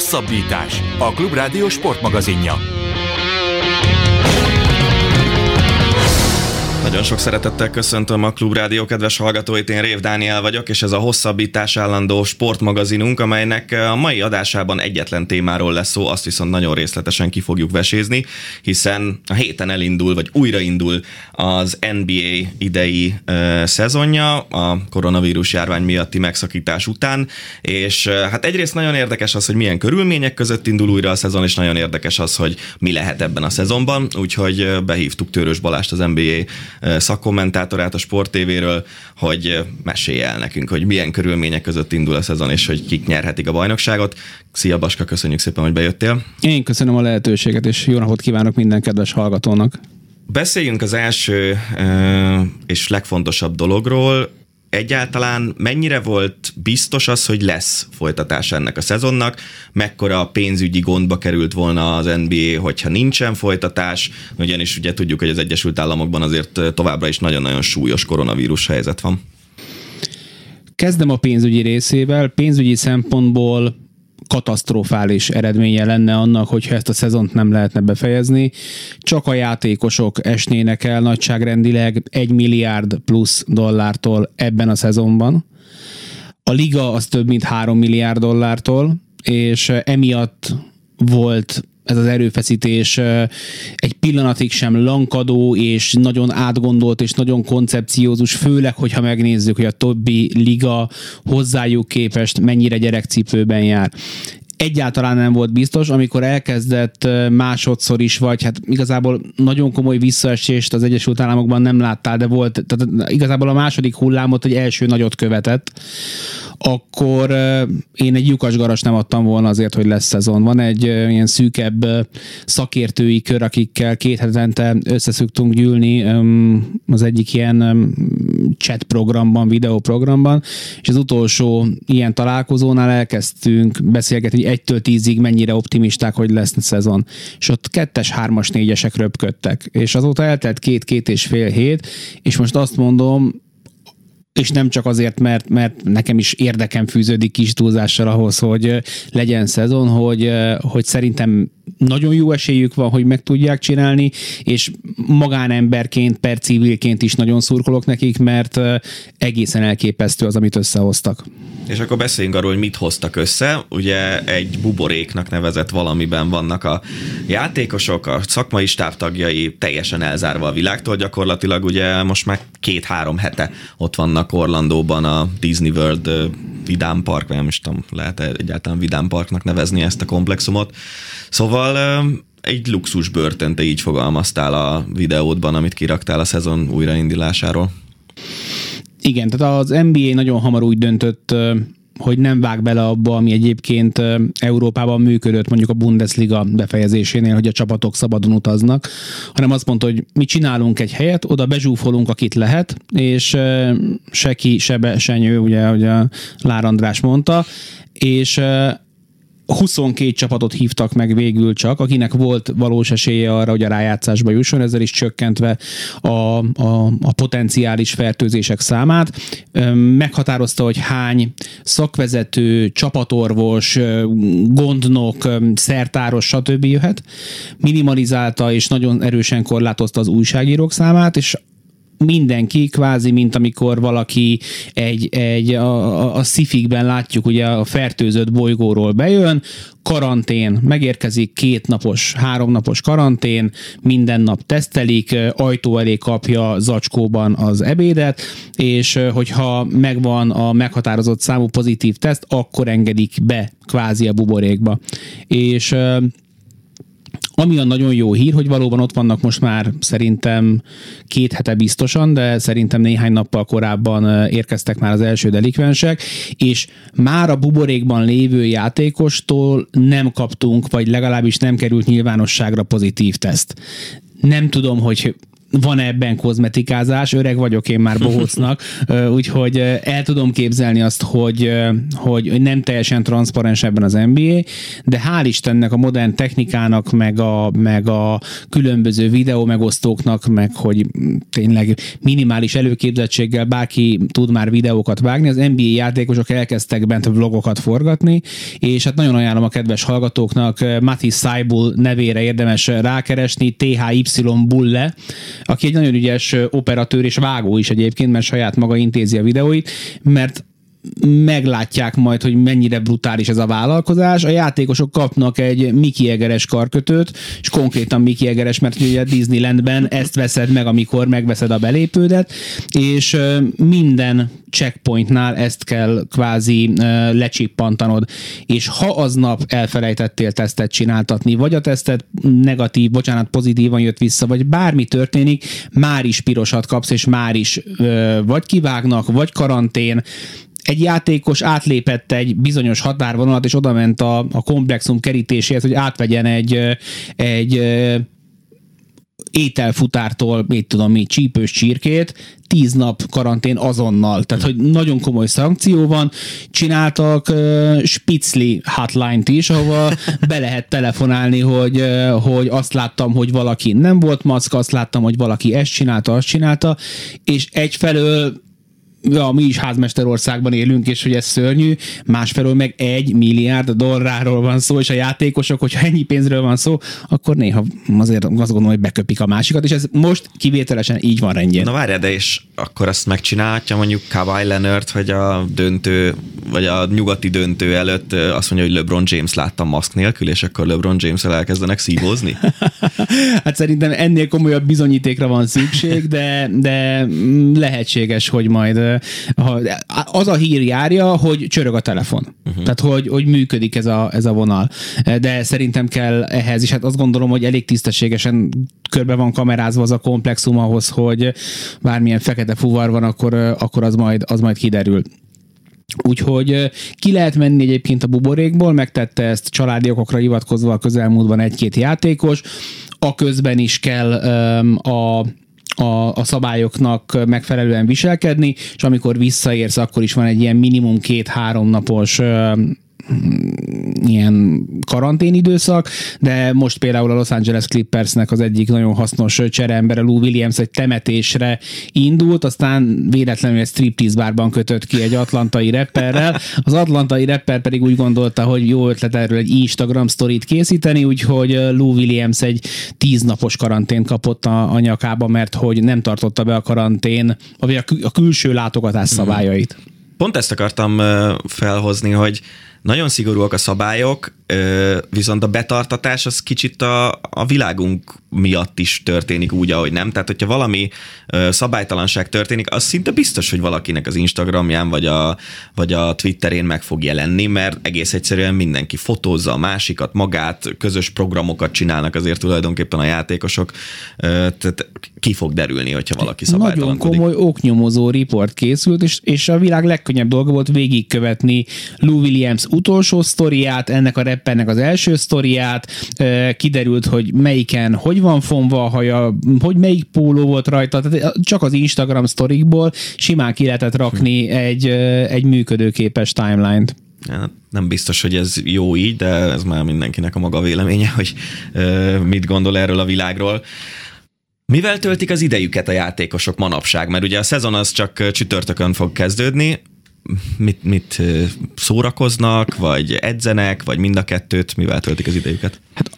Hosszabbítás. A Klubrádió sportmagazinja. Nagyon sok szeretettel köszöntöm a Klubrádió kedves hallgatóit, én Rév Dániel vagyok, és ez a hosszabbítás állandó sportmagazinunk, amelynek a mai adásában egyetlen témáról lesz szó, azt viszont nagyon részletesen ki fogjuk vesézni, hiszen a héten elindul, vagy újraindul az NBA idei uh, szezonja a koronavírus járvány miatti megszakítás után, és uh, hát egyrészt nagyon érdekes az, hogy milyen körülmények között indul újra a szezon, és nagyon érdekes az, hogy mi lehet ebben a szezonban, úgyhogy behívtuk Törös Balást, az NBA szakkommentátorát a Sport TV-ről, hogy mesélje el nekünk, hogy milyen körülmények között indul a szezon, és hogy kik nyerhetik a bajnokságot. Szia Baska, köszönjük szépen, hogy bejöttél. Én köszönöm a lehetőséget, és jó napot kívánok minden kedves hallgatónak. Beszéljünk az első és legfontosabb dologról, egyáltalán mennyire volt biztos az, hogy lesz folytatás ennek a szezonnak, mekkora pénzügyi gondba került volna az NBA, hogyha nincsen folytatás, ugyanis ugye tudjuk, hogy az Egyesült Államokban azért továbbra is nagyon-nagyon súlyos koronavírus helyzet van. Kezdem a pénzügyi részével. Pénzügyi szempontból katasztrofális eredménye lenne annak, hogyha ezt a szezont nem lehetne befejezni. Csak a játékosok esnének el nagyságrendileg egy milliárd plusz dollártól ebben a szezonban. A liga az több mint három milliárd dollártól, és emiatt volt ez az erőfeszítés egy pillanatig sem lankadó, és nagyon átgondolt, és nagyon koncepciózus, főleg, hogyha megnézzük, hogy a többi liga hozzájuk képest mennyire gyerekcipőben jár egyáltalán nem volt biztos, amikor elkezdett másodszor is, vagy hát igazából nagyon komoly visszaesést az Egyesült Államokban nem láttál, de volt, tehát igazából a második hullámot egy első nagyot követett, akkor én egy lyukas garas nem adtam volna azért, hogy lesz szezon. Van egy ilyen szűkebb szakértői kör, akikkel két hetente összeszoktunk gyűlni az egyik ilyen chat programban, videóprogramban, és az utolsó ilyen találkozónál elkezdtünk beszélgetni, hogy egytől tízig mennyire optimisták, hogy lesz szezon. És ott kettes, hármas, négyesek röpködtek. És azóta eltelt két-két és fél hét, és most azt mondom, és nem csak azért, mert, mert nekem is érdekem fűződik kis túlzással ahhoz, hogy legyen szezon, hogy, hogy szerintem nagyon jó esélyük van, hogy meg tudják csinálni, és magánemberként, per civilként is nagyon szurkolok nekik, mert egészen elképesztő az, amit összehoztak. És akkor beszéljünk arról, hogy mit hoztak össze. Ugye egy buboréknak nevezett valamiben vannak a játékosok, a szakmai stábtagjai teljesen elzárva a világtól. Gyakorlatilag ugye most már két-három hete ott vannak Orlandóban a Disney World Vidám Park, vagy nem is tudom, lehet egyáltalán Vidám Parknak nevezni ezt a komplexumot. Szóval egy luxus börtön, te így fogalmaztál a videódban, amit kiraktál a szezon újraindulásáról. Igen, tehát az NBA nagyon hamar úgy döntött, hogy nem vág bele abba, ami egyébként Európában működött, mondjuk a Bundesliga befejezésénél, hogy a csapatok szabadon utaznak, hanem azt mondta, hogy mi csinálunk egy helyet, oda bezsúfolunk, akit lehet, és se ki, se ugye, a Lár András mondta, és 22 csapatot hívtak meg végül csak, akinek volt valós esélye arra, hogy a rájátszásba jusson, ezzel is csökkentve a, a, a potenciális fertőzések számát. Meghatározta, hogy hány szakvezető, csapatorvos, gondnok, szertáros, stb. jöhet. Minimalizálta és nagyon erősen korlátozta az újságírók számát, és mindenki, kvázi, mint amikor valaki egy, egy a, a, a szifikben látjuk, ugye a fertőzött bolygóról bejön, karantén, megérkezik két napos, három napos karantén, minden nap tesztelik, ajtó elé kapja zacskóban az ebédet, és hogyha megvan a meghatározott számú pozitív teszt, akkor engedik be kvázi a buborékba. És ami a nagyon jó hír, hogy valóban ott vannak most már szerintem két hete biztosan, de szerintem néhány nappal korábban érkeztek már az első delikvensek, és már a buborékban lévő játékostól nem kaptunk, vagy legalábbis nem került nyilvánosságra pozitív teszt. Nem tudom, hogy van ebben kozmetikázás, öreg vagyok én már bohócnak, úgyhogy el tudom képzelni azt, hogy, hogy nem teljesen transzparens ebben az NBA, de hál' Istennek a modern technikának, meg a, meg a különböző videó megosztóknak, meg hogy tényleg minimális előképzettséggel bárki tud már videókat vágni, az NBA játékosok elkezdtek bent vlogokat forgatni, és hát nagyon ajánlom a kedves hallgatóknak, Mati Saibul nevére érdemes rákeresni, THY Bulle, aki egy nagyon ügyes operatőr és vágó is egyébként, mert saját maga intézi a videóit, mert meglátják majd, hogy mennyire brutális ez a vállalkozás. A játékosok kapnak egy Mickey Egeres karkötőt, és konkrétan Mickey Egeres, mert ugye Disneylandben ezt veszed meg, amikor megveszed a belépődet, és minden checkpointnál ezt kell kvázi lecsippantanod, és ha aznap elfelejtettél tesztet csináltatni, vagy a tesztet negatív, bocsánat, pozitívan jött vissza, vagy bármi történik, már is pirosat kapsz, és már is vagy kivágnak, vagy karantén, egy játékos átlépette egy bizonyos határvonalat, és odament a, a komplexum kerítéséhez, hogy átvegyen egy, egy ételfutártól, mit tudom mi, csípős csirkét, tíz nap karantén azonnal. Tehát, hogy nagyon komoly szankció van. Csináltak uh, Spitzli hotline-t is, ahova be lehet telefonálni, hogy, uh, hogy azt láttam, hogy valaki nem volt maszk, azt láttam, hogy valaki ezt csinálta, azt csinálta, és egyfelől ja, mi is házmesterországban élünk, és hogy ez szörnyű, másfelől meg egy milliárd dollárról van szó, és a játékosok, hogyha ennyi pénzről van szó, akkor néha azért azt gondolom, hogy beköpik a másikat, és ez most kivételesen így van rendjén. Na várj, de és akkor azt megcsinálhatja mondjuk Kawhi Leonard, hogy a döntő, vagy a nyugati döntő előtt azt mondja, hogy LeBron James láttam maszk nélkül, és akkor LeBron james elkezdenek szívózni? hát szerintem ennél komolyabb bizonyítékra van szükség, de, de lehetséges, hogy majd az a hír járja, hogy csörög a telefon. Uh-huh. Tehát, hogy, hogy működik ez a, ez a vonal. De szerintem kell ehhez, és hát azt gondolom, hogy elég tisztességesen körbe van kamerázva az a komplexum ahhoz, hogy bármilyen fekete fuvar van, akkor, akkor az, majd, az majd kiderül. Úgyhogy ki lehet menni egyébként a buborékból, megtette ezt családi okokra hivatkozva a közelmúltban egy-két játékos, a közben is kell um, a a, a szabályoknak megfelelően viselkedni, és amikor visszaérsz, akkor is van egy ilyen minimum két-három napos ilyen karanténidőszak, de most például a Los Angeles Clippersnek az egyik nagyon hasznos csereembere Lou Williams egy temetésre indult, aztán véletlenül egy striptease bárban kötött ki egy atlantai rapperrel. Az atlantai rapper pedig úgy gondolta, hogy jó ötlet erről egy Instagram sztorit készíteni, úgyhogy Lou Williams egy tíznapos karantént kapott a, a nyakába, mert hogy nem tartotta be a karantén, vagy a, kül- a külső látogatás szabályait. Pont ezt akartam felhozni, hogy nagyon szigorúak a szabályok, viszont a betartatás az kicsit a, a világunk miatt is történik úgy, ahogy nem. Tehát, hogyha valami szabálytalanság történik, az szinte biztos, hogy valakinek az Instagramján vagy a, vagy a Twitterén meg fog jelenni, mert egész egyszerűen mindenki fotózza a másikat, magát, közös programokat csinálnak azért tulajdonképpen a játékosok. Tehát ki fog derülni, hogyha valaki szabálytalan. Nagyon komoly oknyomozó riport készült, és, és a világ legkönnyebb dolga volt végigkövetni Lou Williams utolsó sztoriát, ennek a rappernek az első sztoriát, kiderült, hogy melyiken hogy van fonva a haja, hogy melyik póló volt rajta, tehát csak az Instagram sztorikból simán ki lehetett rakni egy, egy működőképes timeline-t. Nem biztos, hogy ez jó így, de ez már mindenkinek a maga véleménye, hogy mit gondol erről a világról. Mivel töltik az idejüket a játékosok manapság? Mert ugye a szezon az csak csütörtökön fog kezdődni, mit, mit szórakoznak, vagy edzenek, vagy mind a kettőt, mivel töltik az idejüket? Hát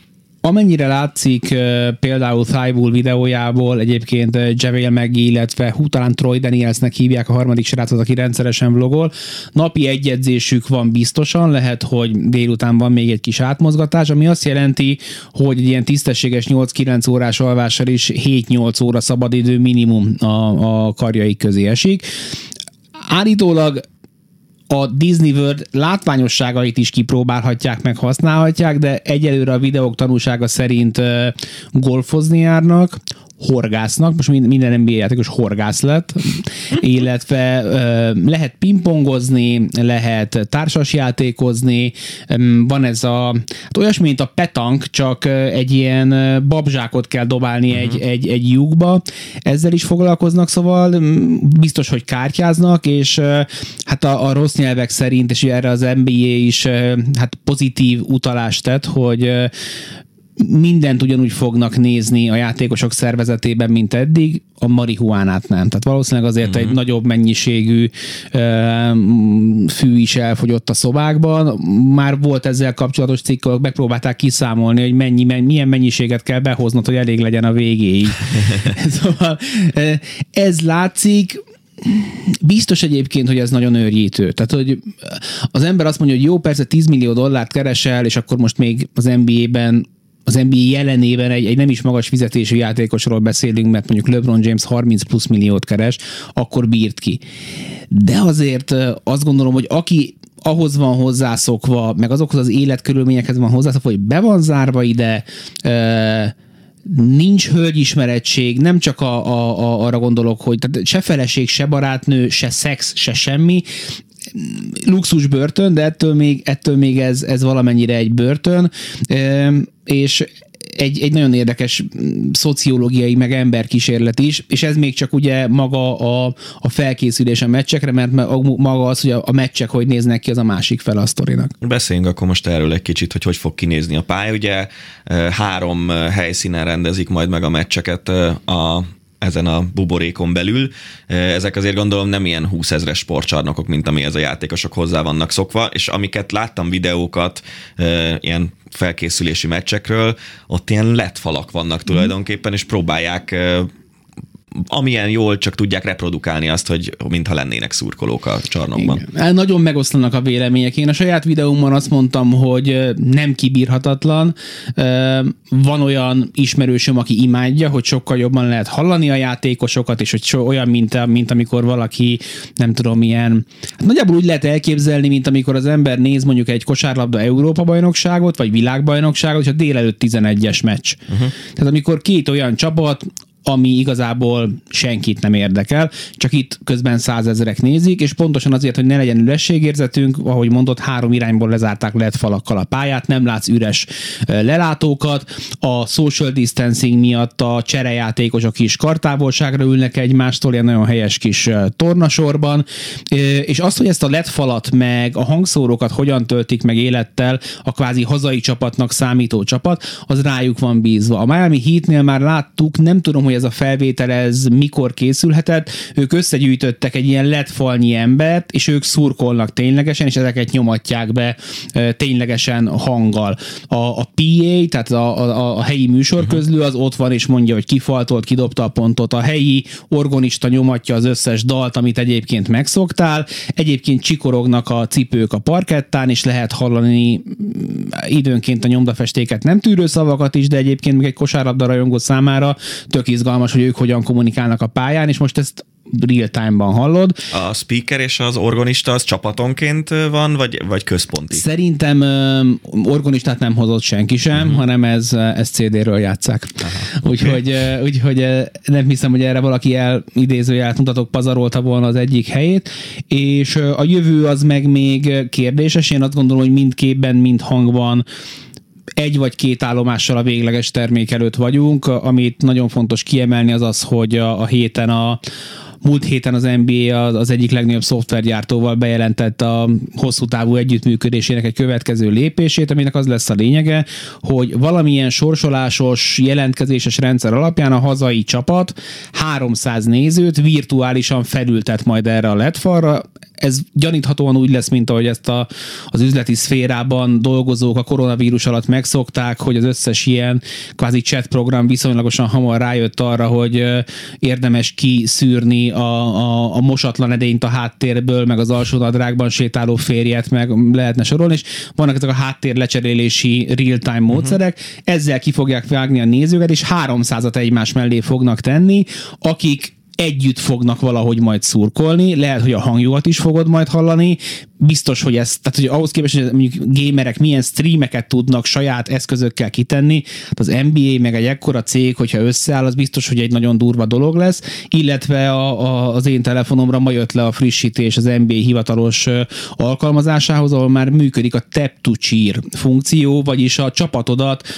Amennyire látszik például Thibault videójából, egyébként Javel meg, illetve hú, talán Troy Danielsnek hívják a harmadik srácot, aki rendszeresen vlogol. Napi egyedzésük van biztosan, lehet, hogy délután van még egy kis átmozgatás, ami azt jelenti, hogy egy ilyen tisztességes 8-9 órás alvással is 7-8 óra szabadidő minimum a, a karjai közé esik. Állítólag a Disney World látványosságait is kipróbálhatják, meg használhatják, de egyelőre a videók tanúsága szerint golfozni járnak, horgásznak, most minden NBA játékos horgász lett, illetve lehet pingpongozni, lehet társas játékozni, van ez a, hát olyasmi, mint a petank, csak egy ilyen babzsákot kell dobálni uh-huh. egy, egy, egy lyukba, ezzel is foglalkoznak, szóval biztos, hogy kártyáznak, és hát a, a rossz nyelvek szerint, és erre az NBA is hát pozitív utalást tett, hogy mindent ugyanúgy fognak nézni a játékosok szervezetében, mint eddig, a marihuánát nem. Tehát valószínűleg azért uh-huh. egy nagyobb mennyiségű uh, fű is elfogyott a szobákban. Már volt ezzel kapcsolatos cikk, megpróbálták kiszámolni, hogy mennyi, milyen mennyiséget kell behoznod, hogy elég legyen a végéig. szóval ez látszik, Biztos egyébként, hogy ez nagyon őrjítő. Tehát, hogy az ember azt mondja, hogy jó, persze 10 millió dollárt keresel, és akkor most még az NBA-ben az NBA jelenében egy, egy nem is magas fizetésű játékosról beszélünk, mert mondjuk LeBron James 30 plusz milliót keres, akkor bírt ki. De azért azt gondolom, hogy aki ahhoz van hozzászokva, meg azokhoz az életkörülményekhez van hozzászokva, hogy be van zárva ide, nincs hölgyismerettség, nem csak a, a, a, arra gondolok, hogy tehát se feleség, se barátnő, se szex, se semmi, luxus börtön, de ettől még, ettől még ez, ez valamennyire egy börtön, és egy, egy nagyon érdekes szociológiai, meg emberkísérlet is, és ez még csak ugye maga a, a felkészülés a meccsekre, mert maga az, hogy a, a meccsek hogy néznek ki, az a másik fel a sztorinak. Beszéljünk akkor most erről egy kicsit, hogy hogy fog kinézni a pálya. Ugye három helyszínen rendezik majd meg a meccseket a ezen a buborékon belül. Ezek azért gondolom nem ilyen 20 ezres sportcsarnokok, mint amihez a játékosok hozzá vannak szokva, és amiket láttam videókat, ilyen felkészülési meccsekről, ott ilyen lett falak vannak tulajdonképpen, és próbálják amilyen jól csak tudják reprodukálni azt, hogy mintha lennének szurkolók a csarnokban. Igen. Hát nagyon megoszlanak a vélemények. Én a saját videómban azt mondtam, hogy nem kibírhatatlan. Van olyan ismerősöm, aki imádja, hogy sokkal jobban lehet hallani a játékosokat, és hogy olyan, mint, mint amikor valaki, nem tudom, ilyen. Hát nagyjából úgy lehet elképzelni, mint amikor az ember néz mondjuk egy kosárlabda Európa bajnokságot, vagy világbajnokságot, és a délelőtt 11-es meccs. Uh-huh. Tehát amikor két olyan csapat, ami igazából senkit nem érdekel, csak itt közben százezerek nézik, és pontosan azért, hogy ne legyen ürességérzetünk, ahogy mondott, három irányból lezárták lehet falakkal a pályát, nem látsz üres lelátókat, a social distancing miatt a cserejátékosok is kartávolságra ülnek egymástól, ilyen nagyon helyes kis tornasorban, és azt, hogy ezt a LED falat meg a hangszórókat hogyan töltik meg élettel a kvázi hazai csapatnak számító csapat, az rájuk van bízva. A Miami Heatnél már láttuk, nem tudom, hogy hogy ez a felvétel ez mikor készülhetett, ők összegyűjtöttek egy ilyen letfalnyi embert, és ők szurkolnak ténylegesen, és ezeket nyomatják be ténylegesen hanggal. A, a PA, tehát a, a, a helyi műsorközlő az ott van, és mondja, hogy kifaltolt, kidobta a pontot. A helyi organista nyomatja az összes dalt, amit egyébként megszoktál. Egyébként csikorognak a cipők a parkettán, és lehet hallani időnként a nyomdafestéket nem tűrő szavakat is, de egyébként még egy kosárlabda rajongó számára tök izgalmas, hogy ők hogyan kommunikálnak a pályán, és most ezt real time-ban hallod. A speaker és az organista az csapatonként van, vagy, vagy központi? Szerintem uh, organistát nem hozott senki sem, uh-huh. hanem ez, ez CD-ről játszák. Aha, úgyhogy, uh, úgyhogy nem hiszem, hogy erre valaki el idézőjelet mutatok pazarolta volna az egyik helyét, és a jövő az meg még kérdéses. Én azt gondolom, hogy mind képben, mind hangban egy vagy két állomással a végleges termék előtt vagyunk. Amit nagyon fontos kiemelni az az, hogy a, a héten a, múlt héten az NBA az, egyik legnagyobb szoftvergyártóval bejelentett a hosszú távú együttműködésének egy következő lépését, aminek az lesz a lényege, hogy valamilyen sorsolásos, jelentkezéses rendszer alapján a hazai csapat 300 nézőt virtuálisan felültet majd erre a LED falra, ez gyaníthatóan úgy lesz, mint ahogy ezt a, az üzleti szférában dolgozók a koronavírus alatt megszokták, hogy az összes ilyen kvázi chat program viszonylagosan hamar rájött arra, hogy érdemes kiszűrni a, a, a mosatlan edényt a háttérből, meg az alsó nadrágban sétáló férjet, meg lehetne sorolni, és vannak ezek a háttér lecserélési real-time uh-huh. módszerek, ezzel ki fogják vágni a nézőket, és 300-at egymás mellé fognak tenni, akik együtt fognak valahogy majd szurkolni, lehet, hogy a hangjukat is fogod majd hallani, biztos, hogy ez, tehát hogy ahhoz képest, hogy mondjuk gamerek milyen streameket tudnak saját eszközökkel kitenni, hát az NBA meg egy ekkora cég, hogyha összeáll, az biztos, hogy egy nagyon durva dolog lesz, illetve a, a, az én telefonomra ma jött le a frissítés az NBA hivatalos alkalmazásához, ahol már működik a tap to cheer funkció, vagyis a csapatodat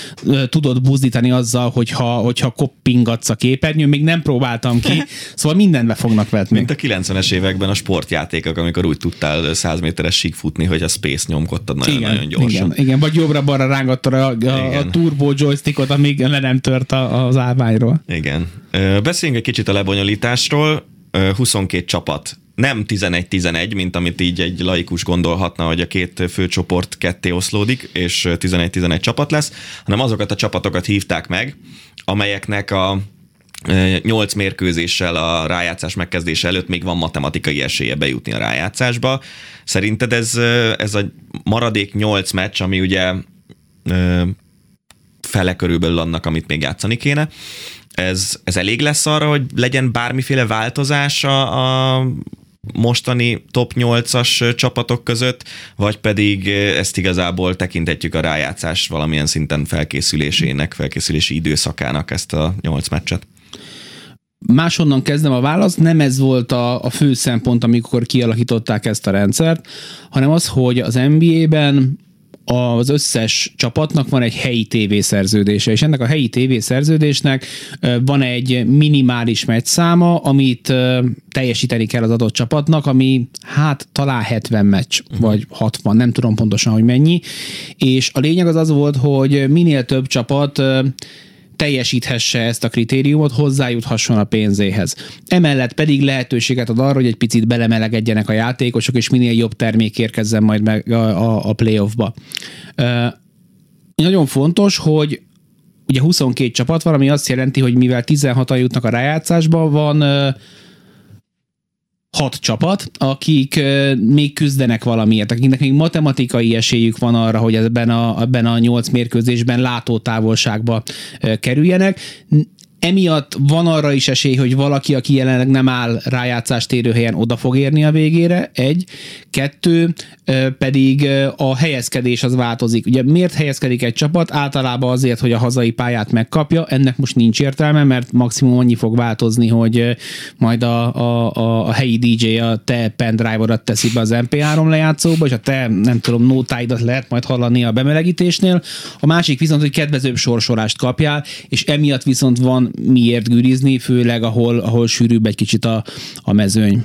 tudod buzdítani azzal, hogyha, hogyha koppingatsz a képernyőn, még nem próbáltam ki, szóval mindenbe fognak vetni. Mint a 90-es években a sportjátékok, amikor úgy tudtál 100 méteres sík futni, hogy a Space nyomkodtad nagyon-nagyon gyorsan. Igen, igen, vagy jobbra-balra rángattad a, a, a turbo joystickot, amíg le nem tört a, az állványról. Igen. Beszéljünk egy kicsit a lebonyolításról. 22 csapat nem 11-11, mint amit így egy laikus gondolhatna, hogy a két főcsoport ketté oszlódik, és 11-11 csapat lesz, hanem azokat a csapatokat hívták meg, amelyeknek a nyolc mérkőzéssel a rájátszás megkezdése előtt még van matematikai esélye bejutni a rájátszásba. Szerinted ez, ez a maradék nyolc meccs, ami ugye fele körülbelül annak, amit még játszani kéne, ez, ez elég lesz arra, hogy legyen bármiféle változás a, a mostani top 8-as csapatok között, vagy pedig ezt igazából tekintetjük a rájátszás valamilyen szinten felkészülésének, felkészülési időszakának ezt a 8 meccset? Máshonnan kezdem a választ, nem ez volt a, a fő szempont, amikor kialakították ezt a rendszert, hanem az, hogy az NBA-ben az összes csapatnak van egy helyi tévészerződése, és ennek a helyi tévészerződésnek van egy minimális meccsszáma, amit teljesíteni kell az adott csapatnak, ami hát talán 70 meccs, uh-huh. vagy 60, nem tudom pontosan, hogy mennyi, és a lényeg az az volt, hogy minél több csapat teljesíthesse ezt a kritériumot, hozzájuthasson a pénzéhez. Emellett pedig lehetőséget ad arra, hogy egy picit belemelegedjenek a játékosok, és minél jobb termék érkezzen majd meg a, a, a playoffba. Nagyon fontos, hogy ugye 22 csapat van, ami azt jelenti, hogy mivel 16-an jutnak a rájátszásba, van hat csapat, akik még küzdenek valamiért, akiknek még matematikai esélyük van arra, hogy ebben a, ebben a nyolc mérkőzésben látótávolságba kerüljenek. Emiatt van arra is esély, hogy valaki, aki jelenleg nem áll rájátszást érő helyen, oda fog érni a végére, egy. Kettő, pedig a helyezkedés az változik. Ugye miért helyezkedik egy csapat? Általában azért, hogy a hazai pályát megkapja, ennek most nincs értelme, mert maximum annyi fog változni, hogy majd a, a, a, a helyi DJ a te pendrive-odat teszi be az MP3 lejátszóba, és a te, nem tudom, nótáidat lehet majd hallani a bemelegítésnél. A másik viszont, hogy kedvezőbb sorsolást kapjál, és emiatt viszont van miért gűrizni, főleg ahol, ahol sűrűbb egy kicsit a, a mezőny.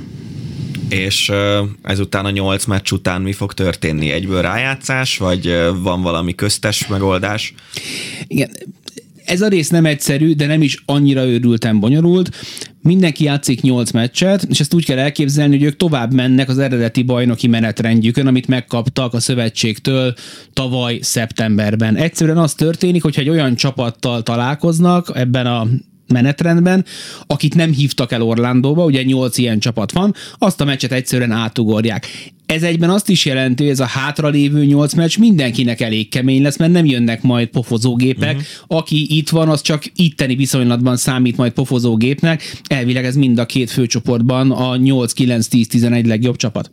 És ezután a nyolc meccs után mi fog történni? Egyből rájátszás, vagy van valami köztes megoldás? Igen, ez a rész nem egyszerű, de nem is annyira őrülten bonyolult. Mindenki játszik 8 meccset, és ezt úgy kell elképzelni, hogy ők tovább mennek az eredeti bajnoki menetrendjükön, amit megkaptak a szövetségtől tavaly szeptemberben. Egyszerűen az történik, hogyha egy olyan csapattal találkoznak ebben a menetrendben, akit nem hívtak el Orlandóba, ugye nyolc ilyen csapat van, azt a meccset egyszerűen átugorják. Ez egyben azt is jelenti, hogy ez a hátralévő nyolc meccs mindenkinek elég kemény lesz, mert nem jönnek majd pofozógépek. Uh-huh. Aki itt van, az csak itteni viszonylatban számít majd pofozógépnek. Elvileg ez mind a két főcsoportban a 8-9-10-11 legjobb csapat.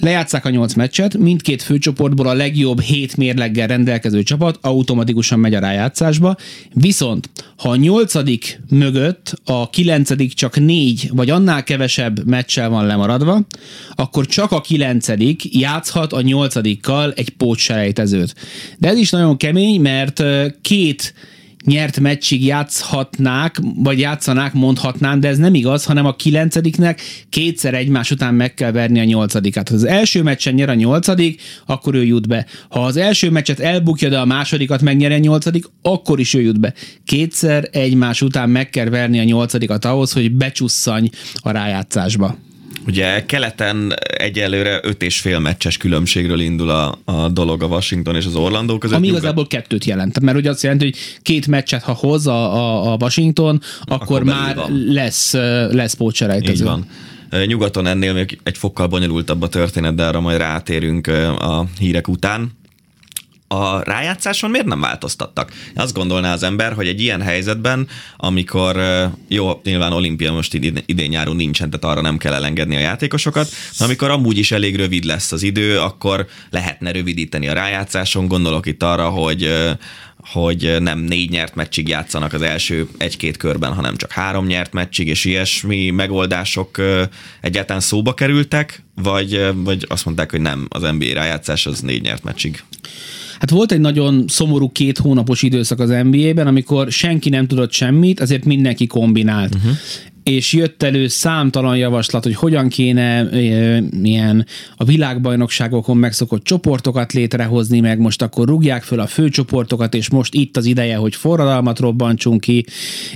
Lejátszák a nyolc meccset, mindkét főcsoportból a legjobb hét mérleggel rendelkező csapat automatikusan megy a rájátszásba, viszont ha a nyolcadik mögött a kilencedik csak négy vagy annál kevesebb meccsel van lemaradva, akkor csak a kilencedik játszhat a nyolcadikkal egy pótselejtezőt. De ez is nagyon kemény, mert két nyert meccsig játszhatnák, vagy játszanák, mondhatnám, de ez nem igaz, hanem a kilencediknek kétszer egymás után meg kell verni a nyolcadikát. Ha az első meccsen nyer a nyolcadik, akkor ő jut be. Ha az első meccset elbukja, de a másodikat megnyer a nyolcadik, akkor is ő jut be. Kétszer egymás után meg kell verni a nyolcadikat ahhoz, hogy becsusszany a rájátszásba. Ugye keleten egyelőre öt és fél meccses különbségről indul a, a dolog a Washington és az Orlando között. Ami igazából kettőt jelent, mert ugye azt jelenti, hogy két meccset, ha hoz a, a, a Washington, akkor, akkor már van. lesz, lesz pótserejtező. Így van. Nyugaton ennél még egy fokkal bonyolultabb a történet, de arra majd rátérünk a hírek után. A rájátszáson miért nem változtattak? Azt gondolná az ember, hogy egy ilyen helyzetben, amikor jó, nyilván olimpia most idén nyáron nincsen, tehát arra nem kell elengedni a játékosokat, de amikor amúgy is elég rövid lesz az idő, akkor lehetne rövidíteni a rájátszáson. Gondolok itt arra, hogy hogy nem négy nyert meccsig játszanak az első egy-két körben, hanem csak három nyert meccsig, és ilyesmi megoldások egyáltalán szóba kerültek, vagy, vagy azt mondták, hogy nem, az NBA rájátszás az négy nyert meccsig. Hát volt egy nagyon szomorú két hónapos időszak az NBA-ben, amikor senki nem tudott semmit, azért mindenki kombinált. Uh-huh és jött elő számtalan javaslat, hogy hogyan kéne e, ilyen a világbajnokságokon megszokott csoportokat létrehozni, meg most akkor rúgják föl a főcsoportokat, és most itt az ideje, hogy forradalmat robbantsunk ki.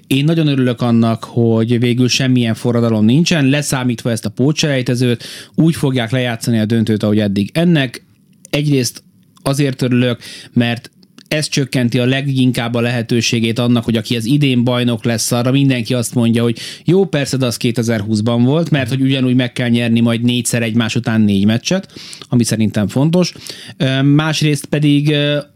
Én nagyon örülök annak, hogy végül semmilyen forradalom nincsen, leszámítva ezt a pótselejtezőt, úgy fogják lejátszani a döntőt, ahogy eddig. Ennek egyrészt azért örülök, mert ez csökkenti a leginkább a lehetőségét annak, hogy aki az idén bajnok lesz, arra mindenki azt mondja, hogy jó, persze, de az 2020-ban volt, mert hogy ugyanúgy meg kell nyerni majd négyszer egymás után négy meccset, ami szerintem fontos. Másrészt pedig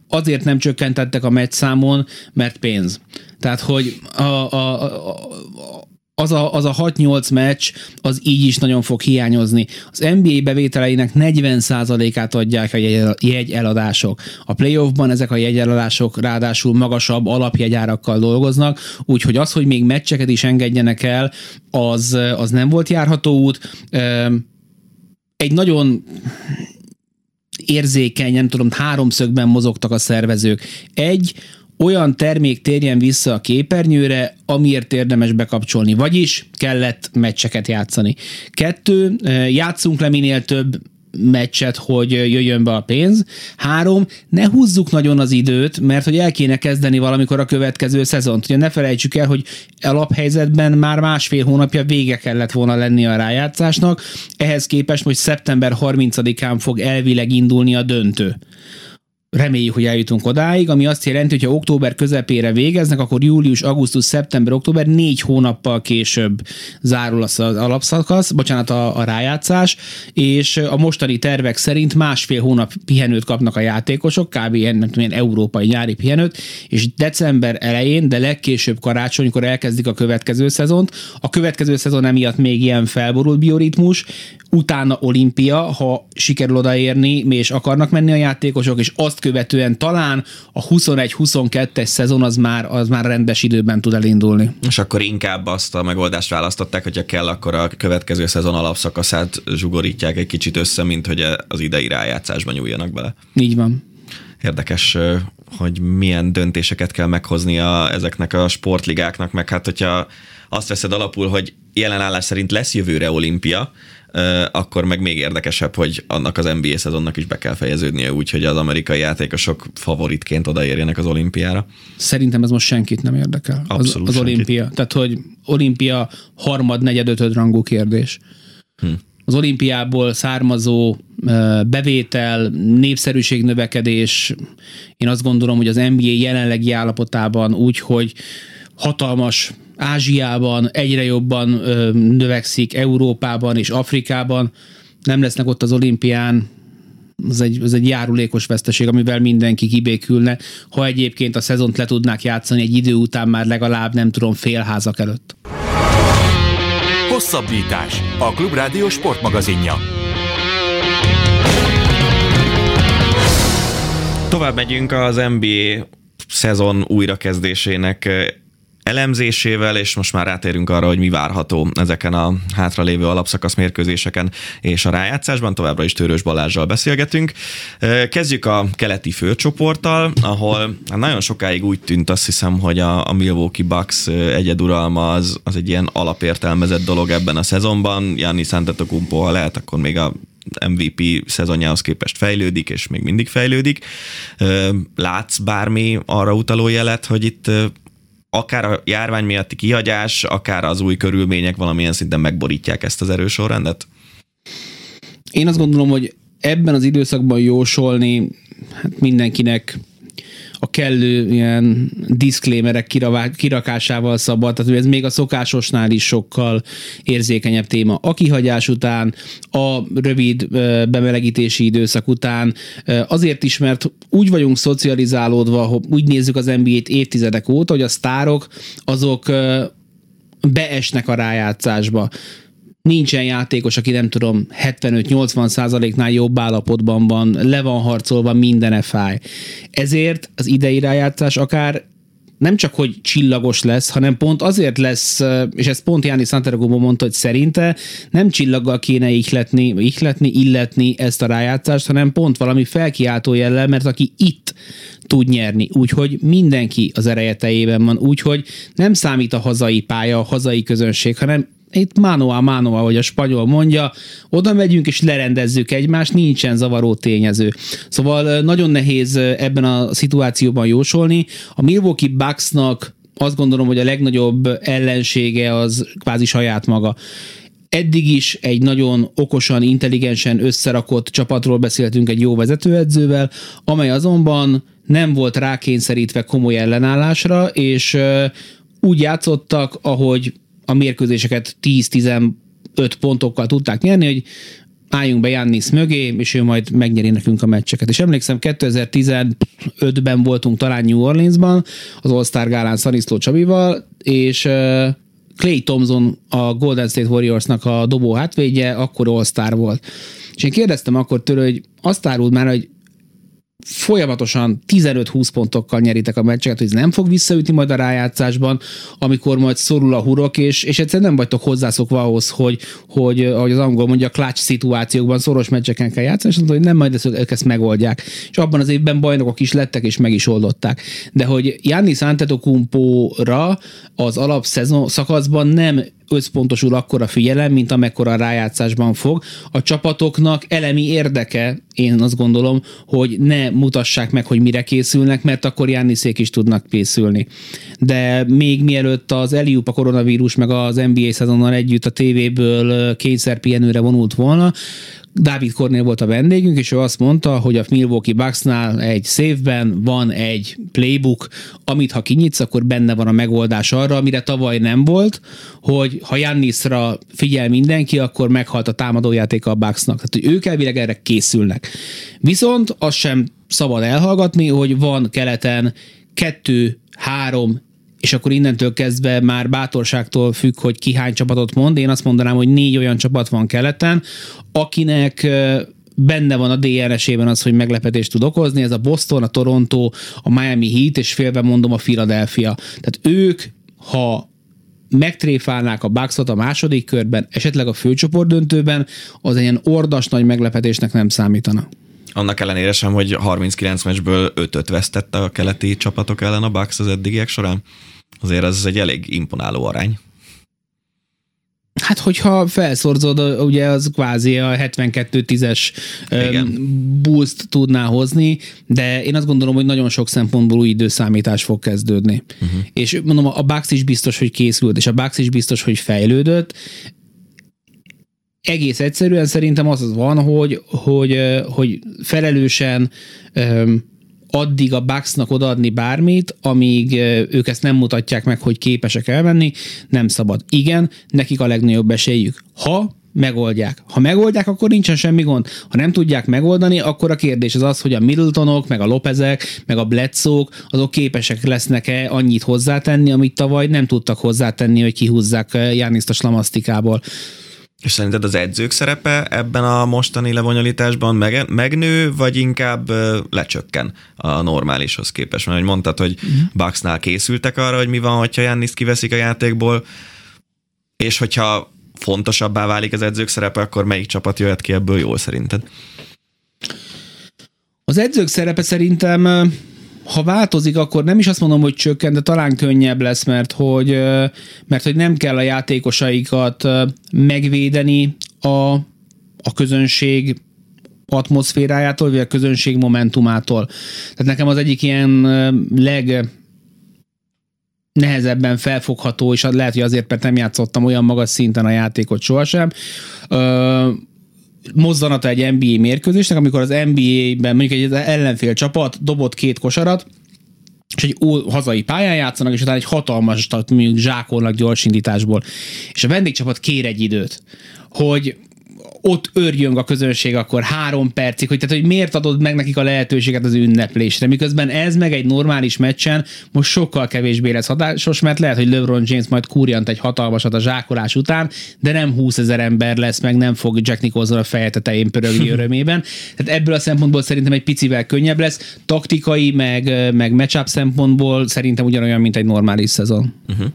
azért nem csökkentettek a meccs számon, mert pénz. Tehát, hogy a, a, a, az a, az a 6-8 meccs, az így is nagyon fog hiányozni. Az NBA bevételeinek 40%-át adják a jegyeladások. A playoffban ezek a jegyeladások ráadásul magasabb alapjegyárakkal dolgoznak, úgyhogy az, hogy még meccseket is engedjenek el, az, az nem volt járható út. Egy nagyon érzékeny, nem tudom, háromszögben mozogtak a szervezők. Egy, olyan termék térjen vissza a képernyőre, amiért érdemes bekapcsolni, vagyis kellett meccseket játszani. Kettő, játszunk le minél több meccset, hogy jöjjön be a pénz. Három, ne húzzuk nagyon az időt, mert hogy el kéne kezdeni valamikor a következő szezont. Ugye ne felejtsük el, hogy alaphelyzetben már másfél hónapja vége kellett volna lenni a rájátszásnak, ehhez képest hogy szeptember 30-án fog elvileg indulni a döntő reméljük, hogy eljutunk odáig, ami azt jelenti, hogy ha október közepére végeznek, akkor július, augusztus, szeptember, október négy hónappal később zárul az alapszakasz, bocsánat, a, a rájátszás, és a mostani tervek szerint másfél hónap pihenőt kapnak a játékosok, kb. tudom, ilyen európai nyári pihenőt, és december elején, de legkésőbb karácsonykor elkezdik a következő szezont. A következő szezon emiatt még ilyen felborult bioritmus, utána olimpia, ha sikerül odaérni, és akarnak menni a játékosok, és azt követően talán a 21-22-es szezon az már, az már rendes időben tud elindulni. És akkor inkább azt a megoldást választották, hogyha kell, akkor a következő szezon alapszakaszát zsugorítják egy kicsit össze, mint hogy az idei rájátszásban nyúljanak bele. Így van. Érdekes, hogy milyen döntéseket kell a ezeknek a sportligáknak, meg hát hogyha azt veszed alapul, hogy jelenállás szerint lesz jövőre olimpia, akkor meg még érdekesebb, hogy annak az NBA szezonnak is be kell fejeződnie úgy, hogy az amerikai játékosok favoritként odaérjenek az olimpiára. Szerintem ez most senkit nem érdekel. Abszolút az, az olimpia. Tehát, hogy olimpia harmad, negyed, ötöd rangú kérdés. Hm. Az olimpiából származó bevétel, népszerűség növekedés, én azt gondolom, hogy az NBA jelenlegi állapotában úgy, hogy hatalmas Ázsiában egyre jobban ö, növekszik, Európában és Afrikában, nem lesznek ott az olimpián, az egy, az egy járulékos veszteség, amivel mindenki kibékülne, ha egyébként a szezont le tudnák játszani egy idő után már legalább, nem tudom, félházak előtt. Hosszabbítás. A Klubrádió sportmagazinja. Tovább megyünk az NBA szezon újrakezdésének elemzésével, és most már rátérünk arra, hogy mi várható ezeken a hátralévő alapszakasz mérkőzéseken és a rájátszásban. Továbbra is Tőrös Balázsral beszélgetünk. Kezdjük a keleti főcsoporttal, ahol hát nagyon sokáig úgy tűnt, azt hiszem, hogy a, a Milwaukee Bucks egyeduralma az, az egy ilyen alapértelmezett dolog ebben a szezonban. Janni Antetokounmpo, ha lehet, akkor még a MVP szezonjához képest fejlődik, és még mindig fejlődik. Látsz bármi arra utaló jelet, hogy itt akár a járvány miatti kihagyás, akár az új körülmények valamilyen szinten megborítják ezt az erős sorrendet? Én azt gondolom, hogy ebben az időszakban jósolni hát mindenkinek a kellő ilyen diszklémerek kirakásával szabad, tehát ez még a szokásosnál is sokkal érzékenyebb téma. A kihagyás után, a rövid bemelegítési időszak után, azért is, mert úgy vagyunk szocializálódva, úgy nézzük az NBA-t évtizedek óta, hogy a sztárok azok beesnek a rájátszásba nincsen játékos, aki nem tudom 75-80 százaléknál jobb állapotban van, le van harcolva, minden fáj. Ezért az idei rájátszás akár nem csak, hogy csillagos lesz, hanem pont azért lesz, és ezt pont Jáni Santaragóban mondta, hogy szerinte nem csillaggal kéne ihletni, ihletni, illetni ezt a rájátszást, hanem pont valami felkiáltó jellel, mert aki itt tud nyerni, úgyhogy mindenki az ereje van, úgyhogy nem számít a hazai pálya, a hazai közönség, hanem itt manoa manoa, hogy a spanyol mondja, oda megyünk és lerendezzük egymást, nincsen zavaró tényező. Szóval nagyon nehéz ebben a szituációban jósolni. A Milwaukee Bucksnak azt gondolom, hogy a legnagyobb ellensége az kvázi saját maga. Eddig is egy nagyon okosan, intelligensen összerakott csapatról beszéltünk egy jó vezetőedzővel, amely azonban nem volt rákényszerítve komoly ellenállásra, és úgy játszottak, ahogy a mérkőzéseket 10-15 pontokkal tudták nyerni, hogy álljunk be Jannis mögé, és ő majd megnyeri nekünk a meccseket. És emlékszem, 2015-ben voltunk talán New Orleansban, az All-Star gálán Szaniszló Csabival, és Clay Thompson, a Golden State Warriorsnak a dobó hátvédje, akkor All-Star volt. És én kérdeztem akkor tőle, hogy azt árult már, hogy folyamatosan 15-20 pontokkal nyeritek a meccseket, hogy ez nem fog visszaütni majd a rájátszásban, amikor majd szorul a hurok, és, és egyszerűen nem vagytok hozzászokva ahhoz, hogy, hogy ahogy az angol mondja, clutch szituációkban, szoros meccseken kell játszani, és mondta, hogy nem majd ezt, ők ezt megoldják. És abban az évben bajnokok is lettek, és meg is oldották. De hogy Jannis Antetokumpóra az alapszezon szakaszban nem összpontosul akkor a figyelem, mint amekkora a rájátszásban fog. A csapatoknak elemi érdeke, én azt gondolom, hogy ne mutassák meg, hogy mire készülnek, mert akkor Jániszék is tudnak készülni. De még mielőtt az Eliup, a koronavírus, meg az NBA szezonnal együtt a tévéből kényszerpihenőre vonult volna, Dávid Kornél volt a vendégünk, és ő azt mondta, hogy a Milwaukee Bucksnál egy szévben van egy playbook, amit ha kinyitsz, akkor benne van a megoldás arra, amire tavaly nem volt, hogy ha Jannisra figyel mindenki, akkor meghalt a támadójáték a Bucksnak. Tehát, ők elvileg erre készülnek. Viszont azt sem szabad elhallgatni, hogy van keleten kettő, három, és akkor innentől kezdve már bátorságtól függ, hogy ki hány csapatot mond. Én azt mondanám, hogy négy olyan csapat van keleten, akinek benne van a DRS-ében az, hogy meglepetést tud okozni, ez a Boston, a Toronto, a Miami Heat, és félve mondom a Philadelphia. Tehát ők, ha megtréfálnák a Bucksot a második körben, esetleg a főcsoport döntőben, az ilyen ordas nagy meglepetésnek nem számítana. Annak ellenére sem, hogy 39 meccsből 5-öt vesztett a keleti csapatok ellen a Bucks az eddigiek során. Azért ez egy elég imponáló arány. Hát, hogyha felszorzod, ugye az kvázi a 72-10-es boost tudná hozni, de én azt gondolom, hogy nagyon sok szempontból új időszámítás fog kezdődni. Uh-huh. És mondom, a Bucks is biztos, hogy készült, és a Bucks is biztos, hogy fejlődött. Egész egyszerűen szerintem az van, hogy, hogy, hogy felelősen addig a Bucksnak odaadni bármit, amíg ők ezt nem mutatják meg, hogy képesek elvenni, nem szabad. Igen, nekik a legnagyobb esélyük. Ha megoldják. Ha megoldják, akkor nincsen semmi gond. Ha nem tudják megoldani, akkor a kérdés az az, hogy a Middletonok, meg a Lopezek, meg a Bledsoe, azok képesek lesznek-e annyit hozzátenni, amit tavaly nem tudtak hozzátenni, hogy kihúzzák Jániszt a slamasztikából. És szerinted az edzők szerepe ebben a mostani lebonyolításban meg, megnő, vagy inkább lecsökken a normálishoz képest? Mert hogy mondtad, hogy uh-huh. Bucksnál készültek arra, hogy mi van, hogyha Jannis kiveszik a játékból, és hogyha fontosabbá válik az edzők szerepe, akkor melyik csapat jöhet ki ebből jól szerinted? Az edzők szerepe szerintem ha változik, akkor nem is azt mondom, hogy csökken, de talán könnyebb lesz, mert hogy, mert hogy nem kell a játékosaikat megvédeni a, a közönség atmoszférájától, vagy a közönség momentumától. Tehát nekem az egyik ilyen leg nehezebben felfogható, és lehet, hogy azért, mert nem játszottam olyan magas szinten a játékot sohasem, mozzanata egy NBA mérkőzésnek, amikor az NBA-ben mondjuk egy ellenfél csapat dobott két kosarat, és egy hazai pályán játszanak, és utána egy hatalmas, tehát mondjuk zsákolnak gyorsindításból. És a vendégcsapat kér egy időt, hogy ott örjön a közönség akkor három percig, hogy, tehát, hogy miért adod meg nekik a lehetőséget az ünneplésre, miközben ez meg egy normális meccsen most sokkal kevésbé lesz hatásos, mert lehet, hogy LeBron James majd kurjant egy hatalmasat a zsákolás után, de nem 20 ezer ember lesz, meg nem fog Jack Nicholson a feje tetején pörögni örömében. Tehát ebből a szempontból szerintem egy picivel könnyebb lesz, taktikai, meg, meg matchup szempontból szerintem ugyanolyan, mint egy normális szezon. Uh-huh.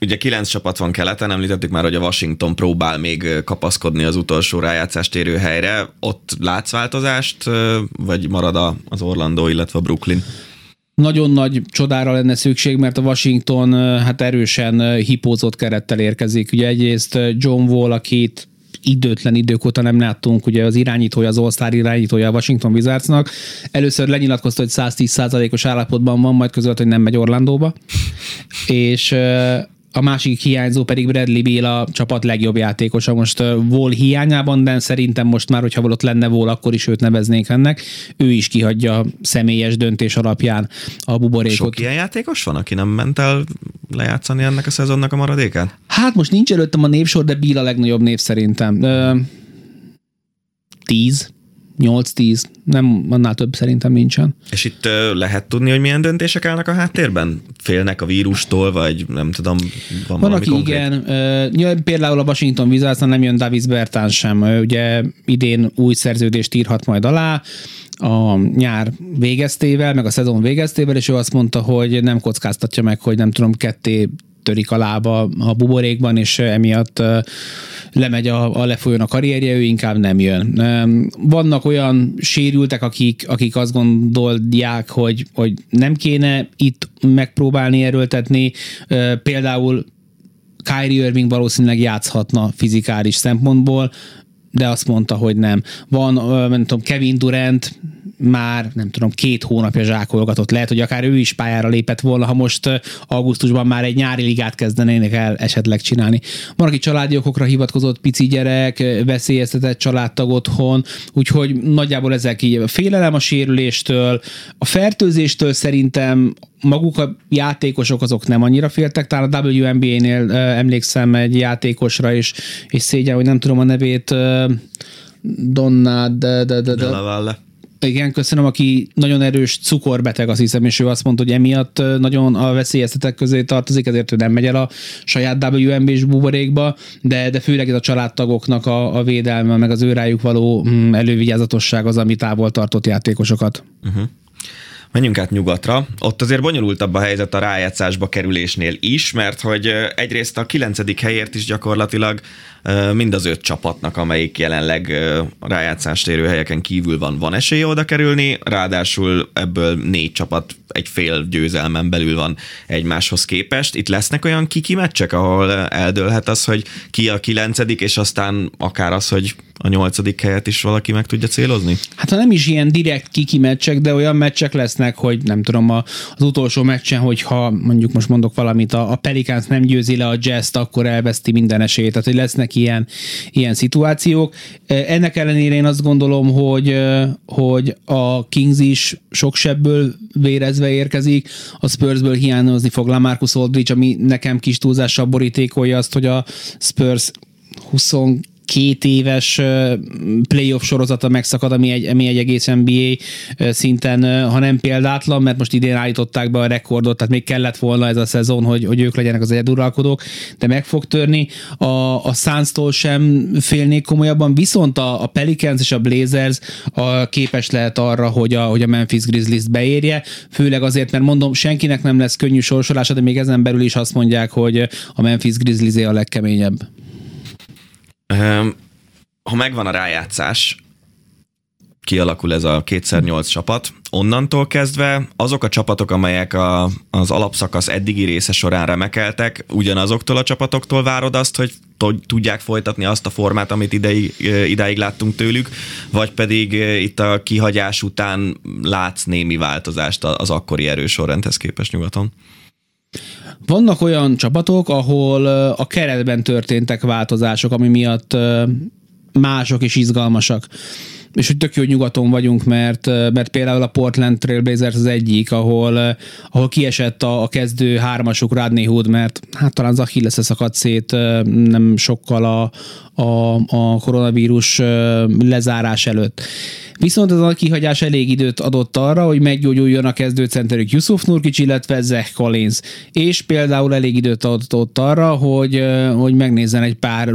Ugye kilenc csapat van keleten, említettük már, hogy a Washington próbál még kapaszkodni az utolsó rájátszást érő helyre. Ott látsz változást, vagy marad az Orlando, illetve a Brooklyn? nagyon nagy csodára lenne szükség, mert a Washington hát erősen hipózott kerettel érkezik. Ugye egyrészt John Wall, akit időtlen idők óta nem láttunk, ugye az irányítója, az All-Star irányítója a Washington Wizardsnak. Először lenyilatkozta, hogy 110%-os állapotban van, majd közölt, hogy nem megy Orlandóba. És a másik hiányzó pedig Bradley Beal a csapat legjobb játékosa. Most Vol hiányában, de szerintem most már, hogyha ott lenne Vol, akkor is őt neveznék ennek. Ő is kihagyja személyes döntés alapján a buborékot. Sok ilyen játékos van, aki nem ment el lejátszani ennek a szezonnak a maradékát? Hát most nincs előttem a névsor, de Beal a legnagyobb név szerintem. tíz 8-10, nem annál több szerintem nincsen. És itt lehet tudni, hogy milyen döntések állnak a háttérben? Félnek a vírustól, vagy nem tudom, van, van aki konkrét? igen. Például a Washington Wizards nem jön Davis Bertán sem. Ugye idén új szerződést írhat majd alá, a nyár végeztével, meg a szezon végeztével, és ő azt mondta, hogy nem kockáztatja meg, hogy nem tudom, ketté törik a lába a buborékban, és emiatt lemegy a, a lefolyón a karrierje, ő inkább nem jön. Vannak olyan sérültek, akik, akik azt gondolják, hogy, hogy nem kéne itt megpróbálni erőltetni, például Kyrie Irving valószínűleg játszhatna fizikális szempontból, de azt mondta, hogy nem. Van, nem tudom, Kevin Durant már nem tudom, két hónapja zsákolgatott. Lehet, hogy akár ő is pályára lépett volna, ha most augusztusban már egy nyári ligát kezdenének el esetleg csinálni. Van, aki családi okokra hivatkozott, pici gyerek, veszélyeztetett családtag otthon, úgyhogy nagyjából ezek így a félelem a sérüléstől, a fertőzéstől szerintem maguk a játékosok azok nem annyira féltek, talán a WNBA-nél emlékszem egy játékosra, és, és szégyen, hogy nem tudom a nevét, Donna, de, de, de, de. de igen, köszönöm, aki nagyon erős cukorbeteg, azt hiszem, és ő azt mondta, hogy emiatt nagyon a veszélyeztetek közé tartozik, ezért ő nem megy el a saját WNB-s buborékba, de, de főleg ez a családtagoknak a, a védelme, meg az őrájuk való mm, elővigyázatosság az, ami távol tartott játékosokat. Uh-huh. Menjünk át nyugatra. Ott azért bonyolultabb a helyzet a rájátszásba kerülésnél is, mert hogy egyrészt a kilencedik helyért is gyakorlatilag mind az öt csapatnak, amelyik jelenleg rájátszást érő helyeken kívül van, van esélye oda kerülni, ráadásul ebből négy csapat egy fél győzelmen belül van egymáshoz képest. Itt lesznek olyan kiki meccsek, ahol eldőlhet az, hogy ki a kilencedik, és aztán akár az, hogy a nyolcadik helyet is valaki meg tudja célozni? Hát ha nem is ilyen direkt kiki meccsek, de olyan meccsek lesznek, hogy nem tudom, az utolsó meccsen, hogyha mondjuk most mondok valamit, a, a Pelicans nem győzi le a jazz akkor elveszti minden esélyt. Tehát, hogy lesznek ilyen, ilyen szituációk. Ennek ellenére én azt gondolom, hogy, hogy a Kings is sok sebből vérezve érkezik, a Spursből hiányozni fog Lamarcus Aldridge, ami nekem kis túlzással borítékolja azt, hogy a Spurs 20 két éves playoff sorozata megszakad, ami egy, ami egy egész NBA szinten, ha nem példátlan, mert most idén állították be a rekordot, tehát még kellett volna ez a szezon, hogy, hogy ők legyenek az egyeduralkodók, de meg fog törni. A, a Suns-tól sem félnék komolyabban, viszont a, a Pelicans és a Blazers a képes lehet arra, hogy a, hogy a Memphis Grizzlies beérje, főleg azért, mert mondom, senkinek nem lesz könnyű sorsolása, de még ezen belül is azt mondják, hogy a Memphis Grizzlies a legkeményebb. Ha megvan a rájátszás, kialakul ez a kétszer nyolc csapat. Onnantól kezdve azok a csapatok, amelyek a, az alapszakasz eddigi része során remekeltek, ugyanazoktól a csapatoktól várod azt, hogy tudják folytatni azt a formát, amit ideig, idáig láttunk tőlük, vagy pedig itt a kihagyás után látsz némi változást az akkori erősorrendhez képest nyugaton? Vannak olyan csapatok, ahol a keretben történtek változások, ami miatt mások és izgalmasak. és hogy tök jó nyugaton vagyunk, mert, mert például a Portland Trailblazers az egyik, ahol, ahol kiesett a, a kezdő hármasuk Rodney Hood, mert hát talán az Achilles szakadt szét nem sokkal a, a, a koronavírus lezárás előtt. Viszont az a kihagyás elég időt adott arra, hogy meggyógyuljon a kezdőcenterük Yusuf Nurkic, illetve Zach Collins. És például elég időt adott arra, hogy, hogy megnézzen egy pár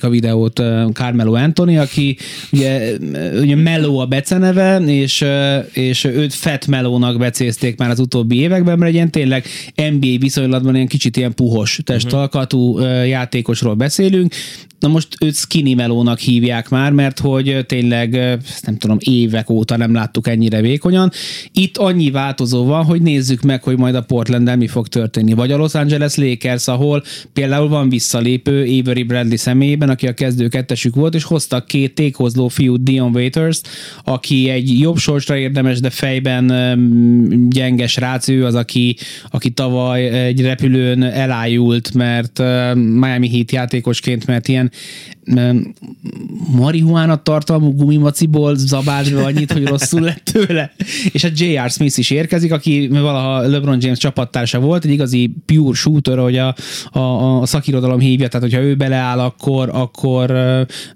a videót Carmelo Anthony, aki ugye, ugye Melo a beceneve, és, és őt Fat Melónak becézték már az utóbbi években, mert egy tényleg NBA viszonylatban ilyen kicsit ilyen puhos testalkatú játékosról beszélünk, Na most őt skinny melónak hívják már, mert hogy tényleg, nem tudom, évek óta nem láttuk ennyire vékonyan. Itt annyi változó van, hogy nézzük meg, hogy majd a portland mi fog történni. Vagy a Los Angeles Lakers, ahol például van visszalépő Avery Bradley személyében, aki a kezdő kettesük volt, és hoztak két tékozló fiút, Dion Waiters, aki egy jobb sorsra érdemes, de fejben gyenges rác, ő az, aki, aki tavaly egy repülőn elájult, mert Miami Heat játékosként, mert ilyen marihuána tartalmú gumimaciból zabált be annyit, hogy rosszul lett tőle. És a J.R. Smith is érkezik, aki valaha LeBron James csapattársa volt, egy igazi pure shooter, hogy a, a, a szakirodalom hívja, tehát hogyha ő beleáll, akkor, akkor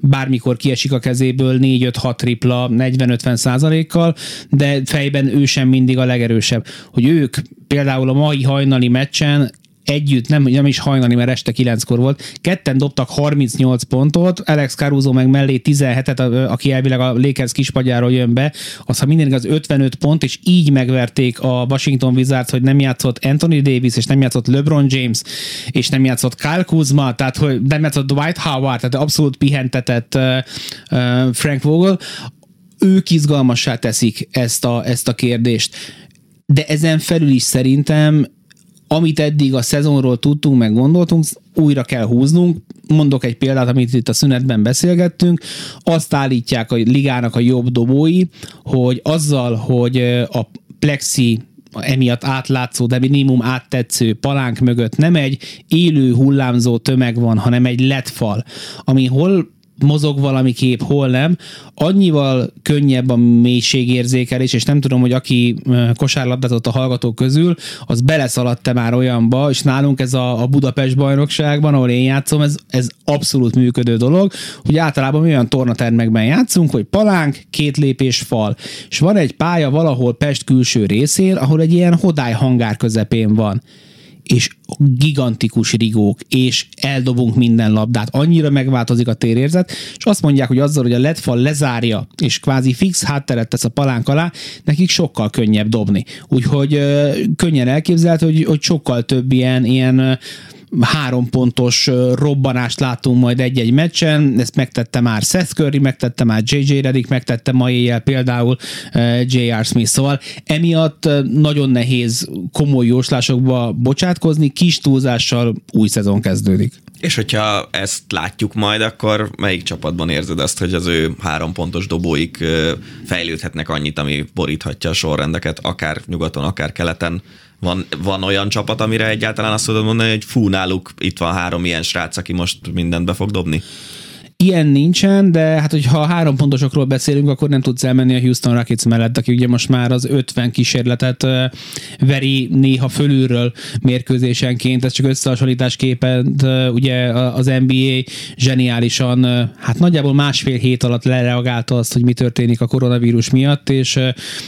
bármikor kiesik a kezéből 4-5-6 tripla 40-50 százalékkal, de fejben ő sem mindig a legerősebb. Hogy ők például a mai hajnali meccsen együtt, nem, nem is hajnali, mert este kilenckor volt, ketten dobtak 38 pontot, Alex Caruso meg mellé 17-et, aki elvileg a Lakers kispagyáról jön be, az ha minden az 55 pont, és így megverték a Washington Wizards, hogy nem játszott Anthony Davis, és nem játszott LeBron James, és nem játszott Kyle Kuzma, tehát hogy nem játszott Dwight Howard, tehát abszolút pihentetett uh, uh, Frank Vogel, ők izgalmassá teszik ezt a, ezt a kérdést. De ezen felül is szerintem amit eddig a szezonról tudtunk, meg gondoltunk, újra kell húznunk. Mondok egy példát, amit itt a szünetben beszélgettünk. Azt állítják a ligának a jobb dobói, hogy azzal, hogy a plexi emiatt átlátszó, de minimum áttetsző palánk mögött nem egy élő hullámzó tömeg van, hanem egy letfal, ami hol mozog valami kép, hol nem, annyival könnyebb a mélységérzékelés, és nem tudom, hogy aki kosárlabdázott a hallgatók közül, az beleszaladt-e már olyanba, és nálunk ez a, a Budapest bajnokságban, ahol én játszom, ez, ez abszolút működő dolog, hogy általában olyan tornatermekben játszunk, hogy palánk, két lépés fal, és van egy pálya valahol Pest külső részén, ahol egy ilyen hodály hangár közepén van és gigantikus rigók, és eldobunk minden labdát, annyira megváltozik a térérzet, és azt mondják, hogy azzal, hogy a LED fal lezárja, és kvázi fix hátteret tesz a palánk alá, nekik sokkal könnyebb dobni. Úgyhogy könnyen elképzelhető, hogy, hogy sokkal több ilyen, ilyen három pontos robbanást látunk majd egy-egy meccsen, ezt megtette már Seth Curry, megtette már JJ Redick, megtette ma éjjel például J.R. Smith, szóval emiatt nagyon nehéz komoly jóslásokba bocsátkozni, kis túlzással új szezon kezdődik. És hogyha ezt látjuk majd, akkor melyik csapatban érzed azt, hogy az ő három pontos dobóik fejlődhetnek annyit, ami boríthatja a sorrendeket, akár nyugaton, akár keleten? Van, van olyan csapat, amire egyáltalán azt tudod mondani, hogy fú, náluk itt van három ilyen srác, aki most mindent be fog dobni? Ilyen nincsen, de hát hogyha három pontosokról beszélünk, akkor nem tudsz elmenni a Houston Rockets mellett, aki ugye most már az 50 kísérletet veri néha fölülről mérkőzésenként, ez csak összehasonlításképpen ugye az NBA zseniálisan, hát nagyjából másfél hét alatt lereagálta azt, hogy mi történik a koronavírus miatt, és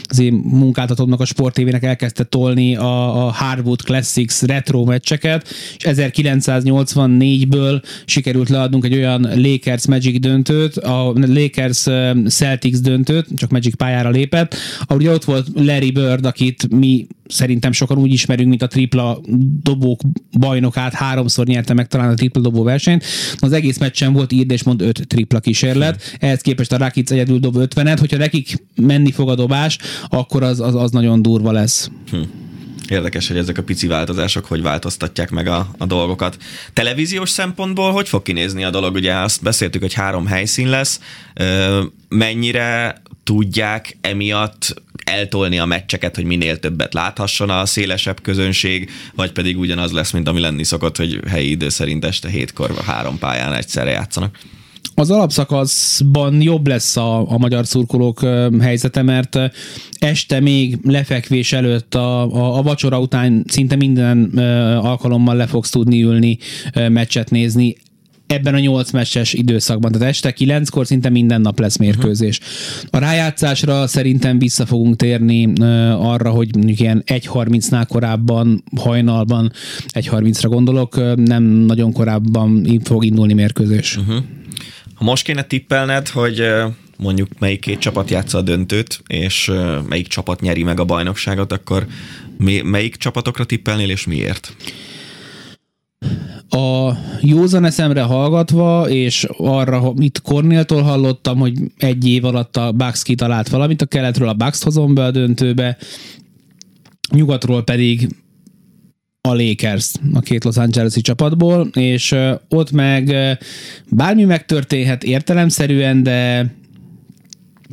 az én munkáltatómnak a sportévének elkezdte tolni a, a Harwood Classics retro meccseket, és 1984-ből sikerült leadnunk egy olyan Lakers Lakers Magic döntőt, a Lakers Celtics döntőt, csak Magic pályára lépett, ahol ott volt Larry Bird, akit mi szerintem sokan úgy ismerünk, mint a tripla dobók bajnokát, háromszor nyerte meg talán a tripla dobó versenyt. Az egész meccsen volt írd és mond öt tripla kísérlet, ehhez képest a Rakic egyedül dob 50-et, hogyha nekik menni fog a dobás, akkor az, az, az nagyon durva lesz. Hm. Érdekes, hogy ezek a pici változások hogy változtatják meg a, a dolgokat. Televíziós szempontból hogy fog kinézni a dolog? Ugye azt beszéltük, hogy három helyszín lesz. Mennyire tudják emiatt eltolni a meccseket, hogy minél többet láthasson a szélesebb közönség, vagy pedig ugyanaz lesz, mint ami lenni szokott, hogy helyi idő szerint este hétkor három pályán egyszerre játszanak? Az alapszakaszban jobb lesz a, a magyar szurkolók helyzete, mert este még lefekvés előtt a, a, a vacsora után szinte minden alkalommal le fogsz tudni ülni, meccset nézni ebben a nyolc meccses időszakban. Tehát este kilenckor szinte minden nap lesz mérkőzés. A rájátszásra szerintem vissza fogunk térni arra, hogy mondjuk ilyen 1.30-nál korábban, hajnalban, 1.30-ra gondolok, nem nagyon korábban fog indulni mérkőzés. Uh-huh. Most kéne tippelned, hogy mondjuk melyik két csapat játsza a döntőt, és melyik csapat nyeri meg a bajnokságot, akkor melyik csapatokra tippelnél, és miért? a józan eszemre hallgatva, és arra, mit Kornéltól hallottam, hogy egy év alatt a Bucks kitalált valamit, a keletről a Bucks hozom be a döntőbe, nyugatról pedig a Lakers, a két Los Angeles-i csapatból, és ott meg bármi megtörténhet értelemszerűen, de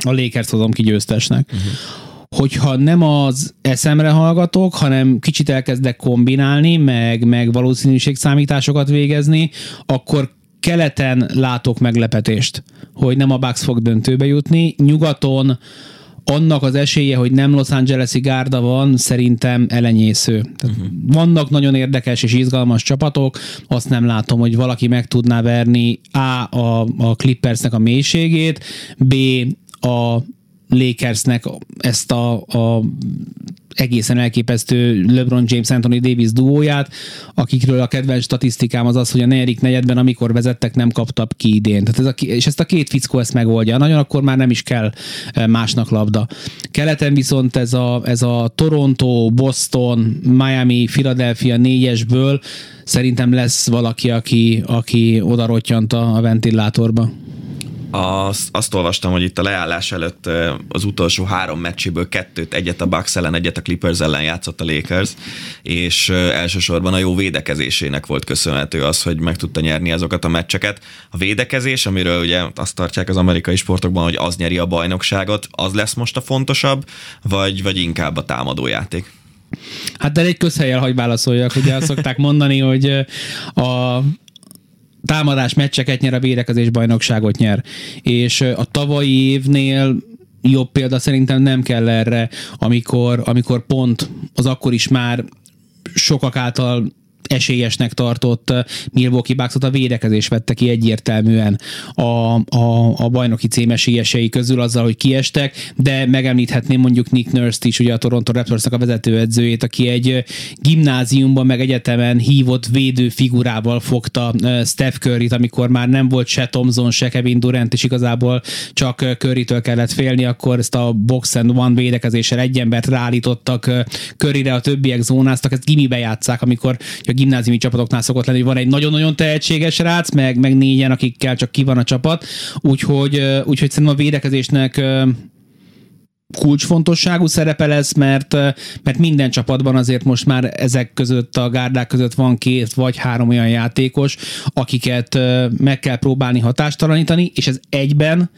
a Lakers hozom ki győztesnek. Uh-huh hogyha nem az eszemre hallgatok, hanem kicsit elkezdek kombinálni, meg, meg valószínűségszámításokat végezni, akkor keleten látok meglepetést, hogy nem a Bucks fog döntőbe jutni. Nyugaton annak az esélye, hogy nem Los Angeles-i gárda van, szerintem elenyésző. Tehát uh-huh. Vannak nagyon érdekes és izgalmas csapatok, azt nem látom, hogy valaki meg tudná verni A. a, a Clippersnek a mélységét, B. a Lakersnek ezt a, a egészen elképesztő LeBron James Anthony Davis duóját, akikről a kedvenc statisztikám az az, hogy a negyedik negyedben, amikor vezettek, nem kaptak ki idén. Tehát ez a, és ezt a két fickó ezt megoldja. Nagyon akkor már nem is kell eh, másnak labda. Keleten viszont ez a, ez a Toronto, Boston, Miami, Philadelphia négyesből szerintem lesz valaki, aki, aki odarottyant a, a ventilátorba azt, azt olvastam, hogy itt a leállás előtt az utolsó három meccséből kettőt, egyet a Bucks ellen, egyet a Clippers ellen játszott a Lakers, és elsősorban a jó védekezésének volt köszönhető az, hogy meg tudta nyerni azokat a meccseket. A védekezés, amiről ugye azt tartják az amerikai sportokban, hogy az nyeri a bajnokságot, az lesz most a fontosabb, vagy, vagy inkább a támadójáték? Hát de egy közhelyel hagy válaszoljak, ugye azt szokták mondani, hogy a támadás meccseket nyer, a védekezés bajnokságot nyer. És a tavalyi évnél jobb példa szerintem nem kell erre, amikor, amikor pont az akkor is már sokak által esélyesnek tartott Milwaukee bucks a védekezés vette ki egyértelműen a, a, a bajnoki cím esélyesei közül azzal, hogy kiestek, de megemlíthetném mondjuk Nick Nurse-t is, ugye a Toronto Raptorsnak a vezetőedzőjét, aki egy gimnáziumban meg egyetemen hívott védő figurával fogta Steph Curry-t, amikor már nem volt se Thompson, se Kevin Durant, és igazából csak Curry-től kellett félni, akkor ezt a box and one védekezéssel egy embert ráállítottak Curryre, a többiek zónáztak, ezt gimibe játszák, amikor a gimnáziumi csapatoknál szokott lenni, hogy van egy nagyon-nagyon tehetséges rác, meg, meg négyen, akikkel csak ki van a csapat, úgyhogy, úgyhogy szerintem a védekezésnek kulcsfontosságú szerepe lesz, mert, mert minden csapatban azért most már ezek között a gárdák között van két vagy három olyan játékos, akiket meg kell próbálni hatástalanítani, és ez egyben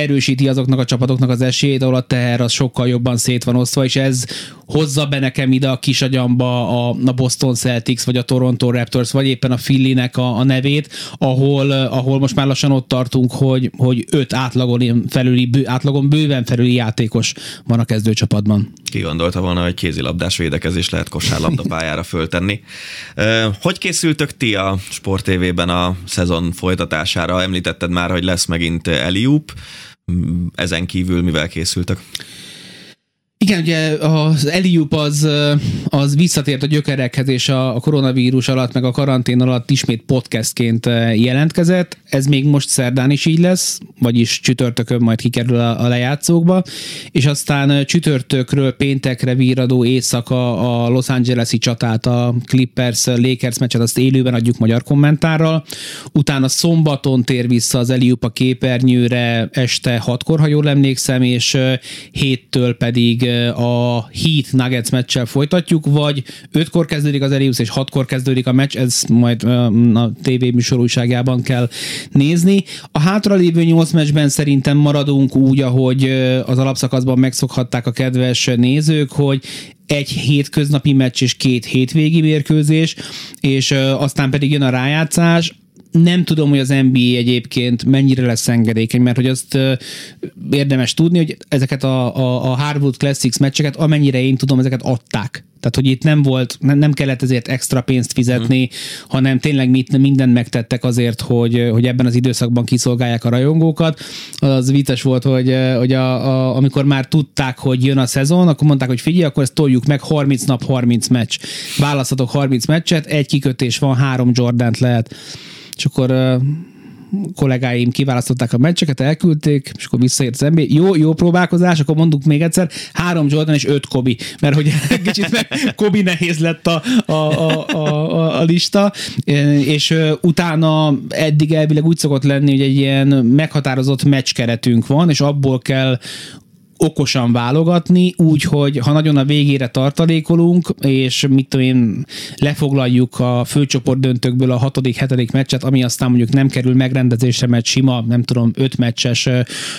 erősíti azoknak a csapatoknak az esélyét, ahol a teher az sokkal jobban szét van osztva, és ez hozza be nekem ide a kisagyamba a, a Boston Celtics, vagy a Toronto Raptors, vagy éppen a Philly-nek a, a nevét, ahol, ahol most már lassan ott tartunk, hogy, hogy öt átlagon felüli, bő, átlagon bőven felüli játékos van a kezdőcsapatban. Ki gondolta volna, hogy kézilabdás védekezés lehet kosárlabda pályára föltenni. Hogy készültök ti a Sport TV-ben a szezon folytatására? Említetted már, hogy lesz megint Eliup. Ezen kívül mivel készültek? Igen, ugye az Eliup az, az visszatért a gyökerekhez, és a koronavírus alatt, meg a karantén alatt ismét podcastként jelentkezett. Ez még most szerdán is így lesz, vagyis csütörtökön majd kikerül a, a lejátszókba, és aztán csütörtökről péntekre víradó éjszaka a Los Angeles-i csatát, a Clippers Lakers meccset, azt élőben adjuk magyar kommentárral. Utána szombaton tér vissza az Eliup a képernyőre este hatkor, ha jól emlékszem, és héttől pedig a Heat Nuggets meccsel folytatjuk, vagy ötkor kezdődik az Elius, és hatkor kezdődik a meccs, ez majd a TV műsor újságában kell nézni. A hátralévő nyolc meccsben szerintem maradunk úgy, ahogy az alapszakaszban megszokhatták a kedves nézők, hogy egy hétköznapi meccs és két hétvégi mérkőzés, és aztán pedig jön a rájátszás, nem tudom, hogy az NBA egyébként mennyire lesz engedékeny, mert hogy azt érdemes tudni, hogy ezeket a, a, a Harvard Classics meccseket, amennyire én tudom, ezeket adták. Tehát, hogy itt nem volt, nem, nem kellett ezért extra pénzt fizetni, hmm. hanem tényleg mit, mindent megtettek azért, hogy, hogy ebben az időszakban kiszolgálják a rajongókat. Az vites volt, hogy, hogy a, a, amikor már tudták, hogy jön a szezon, akkor mondták, hogy figyelj, akkor ezt toljuk meg 30 nap, 30 meccs. Választhatok 30 meccset, egy kikötés van, három Jordant lehet. És akkor kollégáim kiválasztották a meccseket, elküldték, és akkor visszaért az NBA. Jó, jó próbálkozás, akkor mondjuk még egyszer, három Jordan és öt Kobi, mert hogy kicsit meg Kobi nehéz lett a, a, a, a, a lista, és utána eddig elvileg úgy szokott lenni, hogy egy ilyen meghatározott meccskeretünk van, és abból kell okosan válogatni, úgy, hogy ha nagyon a végére tartalékolunk, és mit tudom én, lefoglaljuk a főcsoport döntőkből a hatodik, hetedik meccset, ami aztán mondjuk nem kerül megrendezésre, mert sima, nem tudom, öt meccses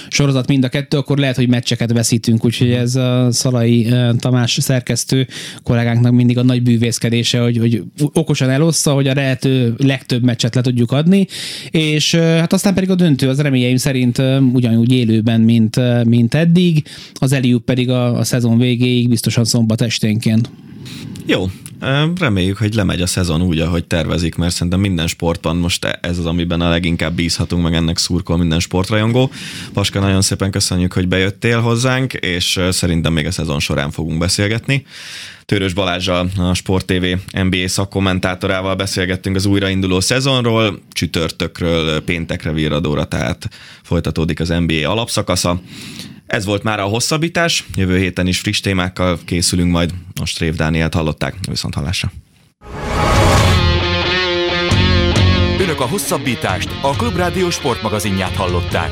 sorozat mind a kettő, akkor lehet, hogy meccseket veszítünk, úgyhogy ez a Szalai Tamás szerkesztő kollégánknak mindig a nagy bűvészkedése, hogy, hogy okosan elossza, hogy a lehető legtöbb meccset le tudjuk adni, és hát aztán pedig a döntő az reményeim szerint ugyanúgy élőben, mint, mint eddig, az Eliup pedig a, a szezon végéig biztosan szombat esténként. Jó, reméljük, hogy lemegy a szezon úgy, ahogy tervezik, mert szerintem minden sportban most ez az, amiben a leginkább bízhatunk, meg ennek szurkol minden sportrajongó. Paska, nagyon szépen köszönjük, hogy bejöttél hozzánk, és szerintem még a szezon során fogunk beszélgetni. Törös Balázsjal, a Sport TV NBA szakkommentátorával beszélgettünk az újrainduló szezonról, csütörtökről péntekre virradóra, tehát folytatódik az NBA alapszakasza. Ez volt már a hosszabbítás, jövő héten is friss témákkal készülünk majd. Most Rév Dánielt hallották, viszont hallásra. Önök a hosszabbítást, a Klubrádió sportmagazinját hallották.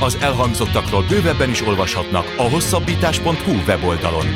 Az elhangzottakról bővebben is olvashatnak a hosszabbítás.hu weboldalon.